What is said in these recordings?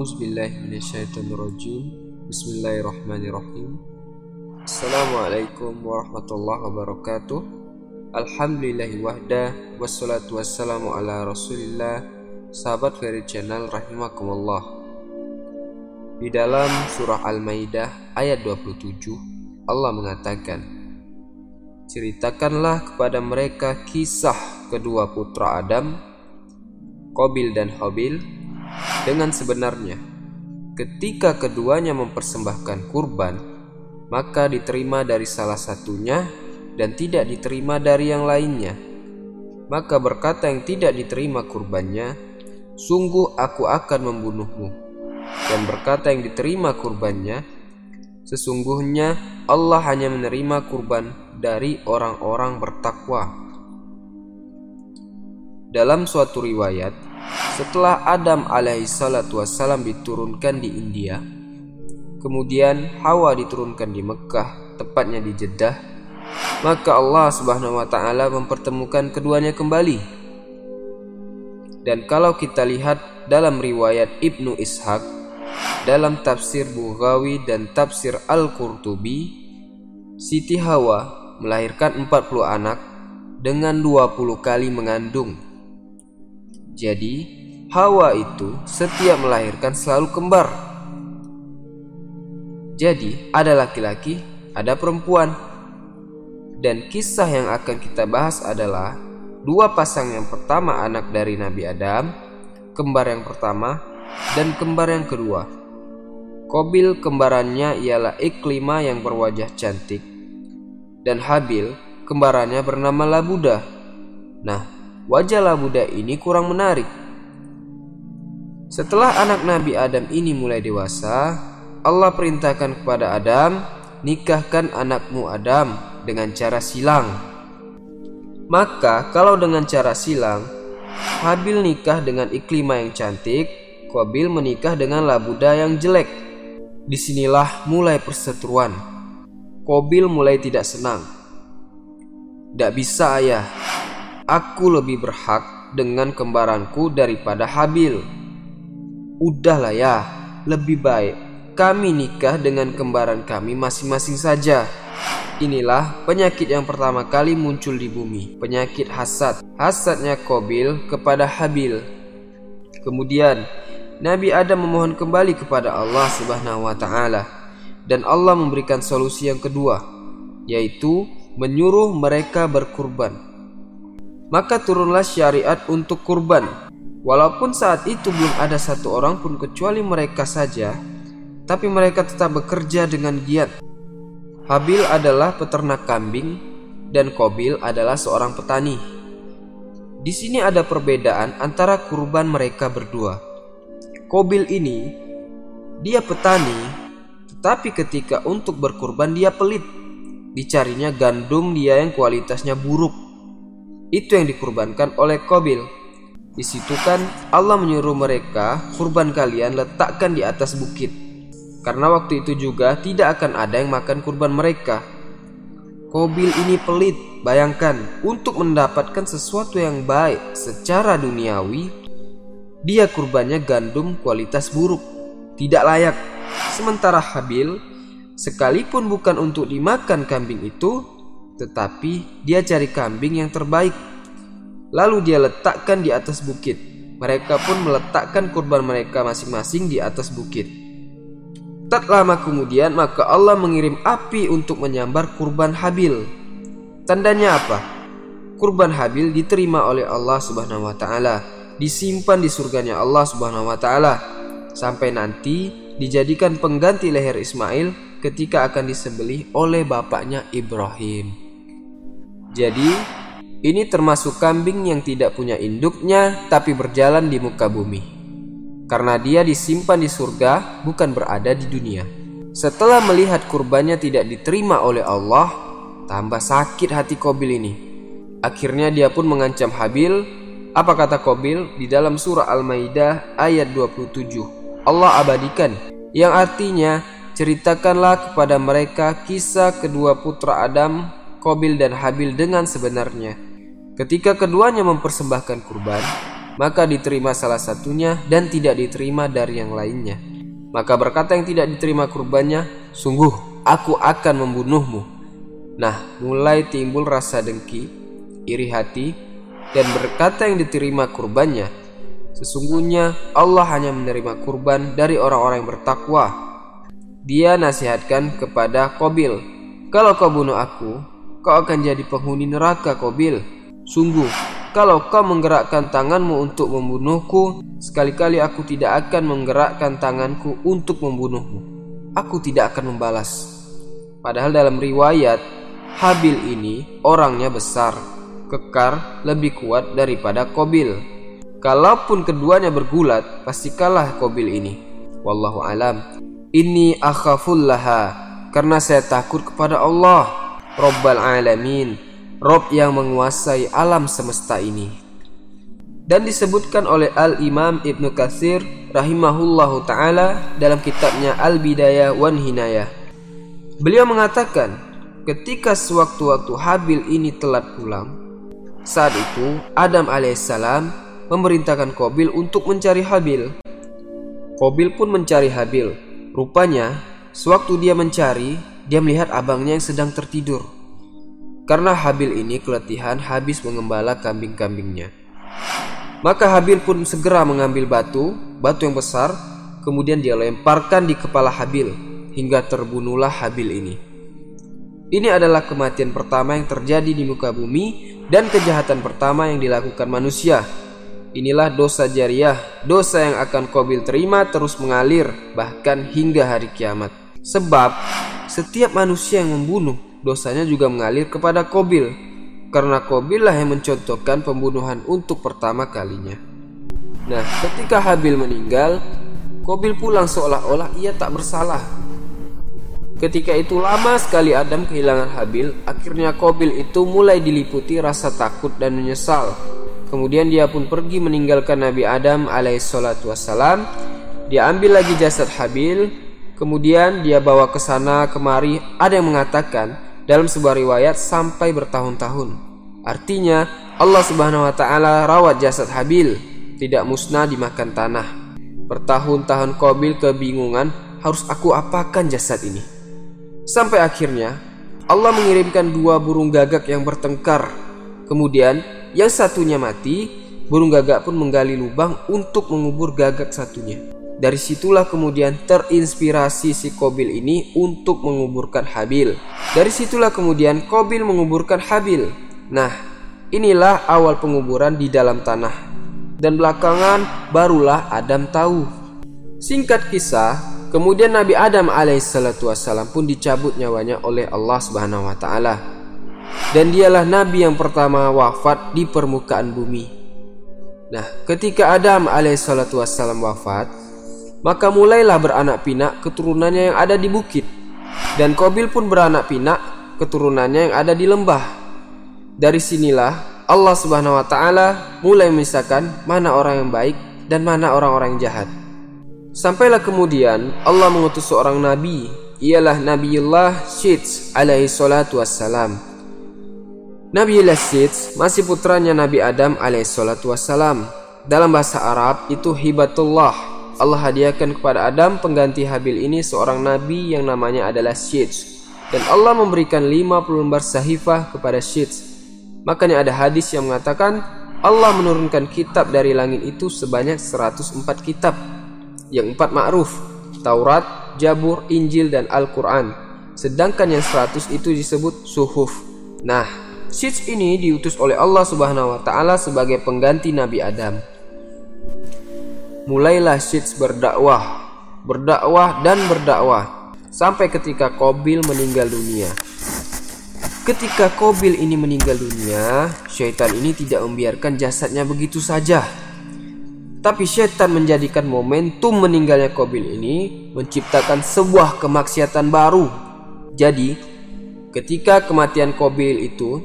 A'udzubillahiminasyaitonirrajim Bismillahirrahmanirrahim. Assalamualaikum warahmatullahi wabarakatuh. Alhamdulillahi wahda Wassalatu wassalamu ala rasulillah. Sahabat Ferry Channel rahimakumullah. Di dalam surah Al-Maidah ayat 27 Allah mengatakan Ceritakanlah kepada mereka kisah kedua putra Adam Kobil dan Habil dengan sebenarnya. Ketika keduanya mempersembahkan kurban, maka diterima dari salah satunya dan tidak diterima dari yang lainnya. Maka berkata yang tidak diterima kurbannya, sungguh aku akan membunuhmu. Dan berkata yang diterima kurbannya, sesungguhnya Allah hanya menerima kurban dari orang-orang bertakwa. Dalam suatu riwayat, setelah Adam alaihissalatu wassalam diturunkan di India, kemudian Hawa diturunkan di Mekah, tepatnya di Jeddah, maka Allah Subhanahu wa taala mempertemukan keduanya kembali. Dan kalau kita lihat dalam riwayat Ibnu Ishaq, dalam tafsir Bughawi dan tafsir Al-Qurtubi, Siti Hawa melahirkan 40 anak dengan 20 kali mengandung. Jadi, Hawa itu setiap melahirkan selalu kembar. Jadi, ada laki-laki, ada perempuan. Dan kisah yang akan kita bahas adalah dua pasang yang pertama anak dari Nabi Adam, kembar yang pertama, dan kembar yang kedua. Kobil kembarannya ialah Iklima yang berwajah cantik, dan Habil kembarannya bernama Labuda. Nah, wajah Labuda ini kurang menarik setelah anak Nabi Adam ini mulai dewasa, Allah perintahkan kepada Adam, nikahkan anakmu Adam dengan cara silang. Maka kalau dengan cara silang, Habil nikah dengan Iklima yang cantik, Qabil menikah dengan Labuda yang jelek. Di sinilah mulai perseteruan. Qabil mulai tidak senang. Tidak bisa ayah, aku lebih berhak dengan kembaranku daripada Habil. Udahlah ya, lebih baik kami nikah dengan kembaran kami masing-masing saja. Inilah penyakit yang pertama kali muncul di bumi, penyakit hasad. Hasadnya Kobil kepada Habil. Kemudian Nabi Adam memohon kembali kepada Allah Subhanahu wa taala dan Allah memberikan solusi yang kedua, yaitu menyuruh mereka berkurban. Maka turunlah syariat untuk kurban Walaupun saat itu belum ada satu orang pun kecuali mereka saja, tapi mereka tetap bekerja dengan giat. Habil adalah peternak kambing dan Kobil adalah seorang petani. Di sini ada perbedaan antara kurban mereka berdua. Kobil ini dia petani, tetapi ketika untuk berkurban dia pelit. Dicarinya gandum dia yang kualitasnya buruk. Itu yang dikurbankan oleh Kobil. Di situ kan Allah menyuruh mereka kurban kalian letakkan di atas bukit. Karena waktu itu juga tidak akan ada yang makan kurban mereka. Kobil ini pelit, bayangkan untuk mendapatkan sesuatu yang baik secara duniawi, dia kurbannya gandum kualitas buruk, tidak layak. Sementara Habil, sekalipun bukan untuk dimakan kambing itu, tetapi dia cari kambing yang terbaik Lalu dia letakkan di atas bukit. Mereka pun meletakkan kurban mereka masing-masing di atas bukit. Tak lama kemudian maka Allah mengirim api untuk menyambar kurban Habil. Tandanya apa? Kurban Habil diterima oleh Allah Subhanahu wa taala, disimpan di surganya Allah Subhanahu wa taala sampai nanti dijadikan pengganti leher Ismail ketika akan disembelih oleh bapaknya Ibrahim. Jadi, ini termasuk kambing yang tidak punya induknya tapi berjalan di muka bumi. Karena dia disimpan di surga bukan berada di dunia. Setelah melihat kurbannya tidak diterima oleh Allah, tambah sakit hati Kobil ini. Akhirnya dia pun mengancam Habil. Apa kata Kobil di dalam surah Al-Maidah ayat 27? Allah abadikan yang artinya ceritakanlah kepada mereka kisah kedua putra Adam, Kobil dan Habil dengan sebenarnya Ketika keduanya mempersembahkan kurban, maka diterima salah satunya dan tidak diterima dari yang lainnya. Maka berkata yang tidak diterima kurbannya, sungguh aku akan membunuhmu. Nah, mulai timbul rasa dengki, iri hati, dan berkata yang diterima kurbannya, sesungguhnya Allah hanya menerima kurban dari orang-orang yang bertakwa. Dia nasihatkan kepada Kobil, kalau kau bunuh aku, kau akan jadi penghuni neraka Kobil. Sungguh, kalau kau menggerakkan tanganmu untuk membunuhku, sekali-kali aku tidak akan menggerakkan tanganku untuk membunuhmu. Aku tidak akan membalas. Padahal dalam riwayat, Habil ini orangnya besar, kekar, lebih kuat daripada Kobil. Kalaupun keduanya bergulat, pasti kalah Kobil ini. Wallahu alam. Ini akhafullaha karena saya takut kepada Allah, Rabbal alamin Rob yang menguasai alam semesta ini. Dan disebutkan oleh Al-Imam Ibnu Katsir rahimahullahu taala dalam kitabnya Al-Bidayah wan Hinayah. Beliau mengatakan, ketika sewaktu-waktu Habil ini telat pulang, saat itu Adam alaihissalam memerintahkan Kobil untuk mencari Habil. Kobil pun mencari Habil. Rupanya, sewaktu dia mencari, dia melihat abangnya yang sedang tertidur. Karena Habil ini keletihan habis mengembala kambing-kambingnya. Maka Habil pun segera mengambil batu, batu yang besar, kemudian dia lemparkan di kepala Habil hingga terbunuhlah Habil ini. Ini adalah kematian pertama yang terjadi di muka bumi dan kejahatan pertama yang dilakukan manusia. Inilah dosa jariah, dosa yang akan Kobil terima terus mengalir bahkan hingga hari kiamat. Sebab setiap manusia yang membunuh dosanya juga mengalir kepada Kobil, karena Kobil lah yang mencontohkan pembunuhan untuk pertama kalinya. Nah, ketika Habil meninggal, Kobil pulang seolah-olah ia tak bersalah. Ketika itu lama sekali Adam kehilangan Habil, akhirnya Kobil itu mulai diliputi rasa takut dan menyesal. Kemudian dia pun pergi meninggalkan Nabi Adam alaihissalatu wassalam. Dia ambil lagi jasad Habil, kemudian dia bawa ke sana kemari. Ada yang mengatakan dalam sebuah riwayat sampai bertahun-tahun. Artinya Allah Subhanahu wa taala rawat jasad Habil tidak musnah dimakan tanah. Bertahun-tahun Qabil kebingungan harus aku apakan jasad ini. Sampai akhirnya Allah mengirimkan dua burung gagak yang bertengkar. Kemudian yang satunya mati, burung gagak pun menggali lubang untuk mengubur gagak satunya. Dari situlah kemudian terinspirasi si Kobil ini untuk menguburkan Habil. Dari situlah kemudian Kobil menguburkan Habil. Nah, inilah awal penguburan di dalam tanah. Dan belakangan barulah Adam tahu. Singkat kisah, kemudian Nabi Adam alaihissalatu wassalam pun dicabut nyawanya oleh Allah subhanahu wa ta'ala. Dan dialah Nabi yang pertama wafat di permukaan bumi. Nah, ketika Adam alaihissalatu wassalam wafat, maka mulailah beranak pinak keturunannya yang ada di bukit. Dan Kobil pun beranak pinak keturunannya yang ada di lembah. Dari sinilah Allah Subhanahu wa taala mulai memisahkan mana orang yang baik dan mana orang-orang yang jahat. Sampailah kemudian Allah mengutus seorang nabi, ialah Nabiullah Syeds alaihi salatu wassalam. Nabiullah Syeds masih putranya Nabi Adam alaihi salatu wassalam. Dalam bahasa Arab itu hibatullah Allah hadiahkan kepada Adam pengganti Habil ini seorang nabi yang namanya adalah Syeds. Dan Allah memberikan 50 lembar sahifah kepada Syeds. Makanya ada hadis yang mengatakan Allah menurunkan kitab dari langit itu sebanyak 104 kitab. Yang empat ma'ruf, Taurat, Jabur, Injil, dan Al-Quran. Sedangkan yang 100 itu disebut suhuf. Nah, Syeds ini diutus oleh Allah Subhanahu wa taala sebagai pengganti Nabi Adam mulailah Syeds berdakwah, berdakwah dan berdakwah sampai ketika Kobil meninggal dunia. Ketika Kobil ini meninggal dunia, syaitan ini tidak membiarkan jasadnya begitu saja. Tapi syaitan menjadikan momentum meninggalnya Kobil ini menciptakan sebuah kemaksiatan baru. Jadi, ketika kematian Kobil itu,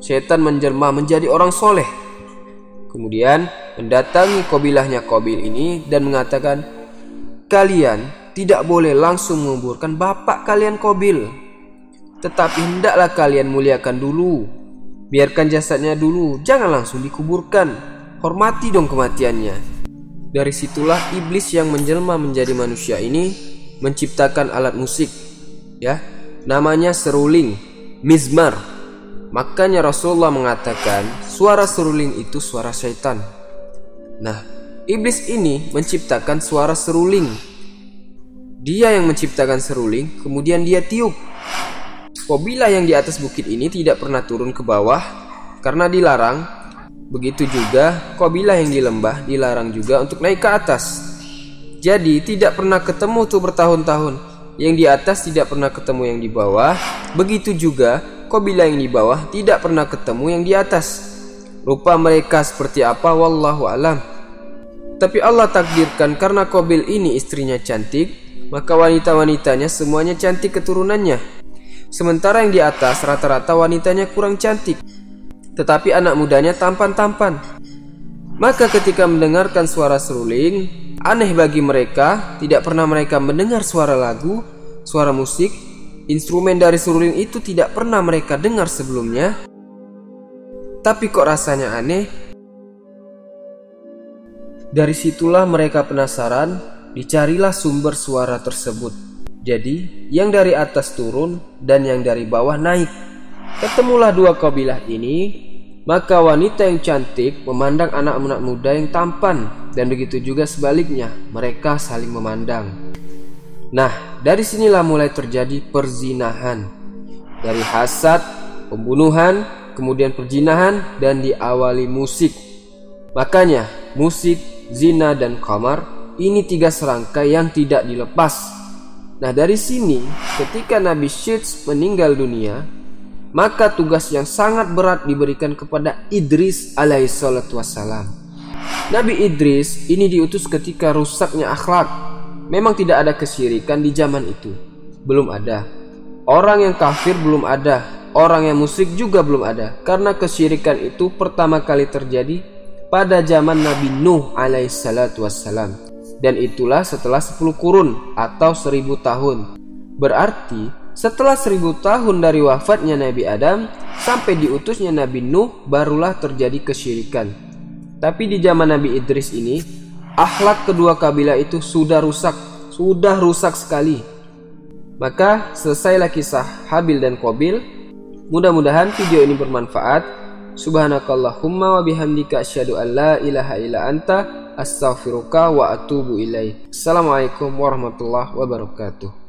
syaitan menjelma menjadi orang soleh Kemudian mendatangi kabilahnya Qabil ini dan mengatakan, "Kalian tidak boleh langsung menguburkan bapak kalian Qabil, tetapi hendaklah kalian muliakan dulu. Biarkan jasadnya dulu, jangan langsung dikuburkan. hormati dong kematiannya. Dari situlah iblis yang menjelma menjadi manusia ini menciptakan alat musik, ya, namanya seruling, mizmar. Makanya Rasulullah mengatakan suara seruling itu suara syaitan. Nah, iblis ini menciptakan suara seruling. Dia yang menciptakan seruling, kemudian dia tiup. Kobilah yang di atas bukit ini tidak pernah turun ke bawah karena dilarang. Begitu juga kobilah yang di lembah dilarang juga untuk naik ke atas. Jadi tidak pernah ketemu tuh bertahun-tahun. Yang di atas tidak pernah ketemu yang di bawah. Begitu juga kobilah yang di bawah tidak pernah ketemu yang di atas. Rupa mereka seperti apa wallahu alam. Tapi Allah takdirkan karena Kobil ini istrinya cantik, maka wanita-wanitanya semuanya cantik keturunannya. Sementara yang di atas rata-rata wanitanya kurang cantik, tetapi anak mudanya tampan-tampan. Maka ketika mendengarkan suara seruling, aneh bagi mereka, tidak pernah mereka mendengar suara lagu, suara musik, instrumen dari seruling itu tidak pernah mereka dengar sebelumnya. Tapi kok rasanya aneh? Dari situlah mereka penasaran, dicarilah sumber suara tersebut. Jadi, yang dari atas turun dan yang dari bawah naik. Ketemulah dua kabilah ini, maka wanita yang cantik memandang anak-anak muda yang tampan dan begitu juga sebaliknya, mereka saling memandang. Nah, dari sinilah mulai terjadi perzinahan. Dari hasad, pembunuhan, kemudian perzinahan dan diawali musik. Makanya, musik, zina dan kamar ini tiga serangkai yang tidak dilepas. Nah, dari sini ketika Nabi Syeds meninggal dunia, maka tugas yang sangat berat diberikan kepada Idris alaihissalatu. Nabi Idris ini diutus ketika rusaknya akhlak. Memang tidak ada kesyirikan di zaman itu. Belum ada. Orang yang kafir belum ada. Orang yang musyrik juga belum ada. Karena kesyirikan itu pertama kali terjadi pada zaman Nabi Nuh alaihissalatu wassalam. Dan itulah setelah 10 kurun atau 1000 tahun. Berarti setelah seribu tahun dari wafatnya Nabi Adam sampai diutusnya Nabi Nuh barulah terjadi kesyirikan. Tapi di zaman Nabi Idris ini, akhlak kedua kabilah itu sudah rusak, sudah rusak sekali. Maka selesailah kisah Habil dan Qabil. Mudah-mudahan video ini bermanfaat. Subhanakallahumma wa bihamdika asyhadu an la ilaha illa anta astaghfiruka wa atubu ilaik. Assalamualaikum warahmatullahi wabarakatuh.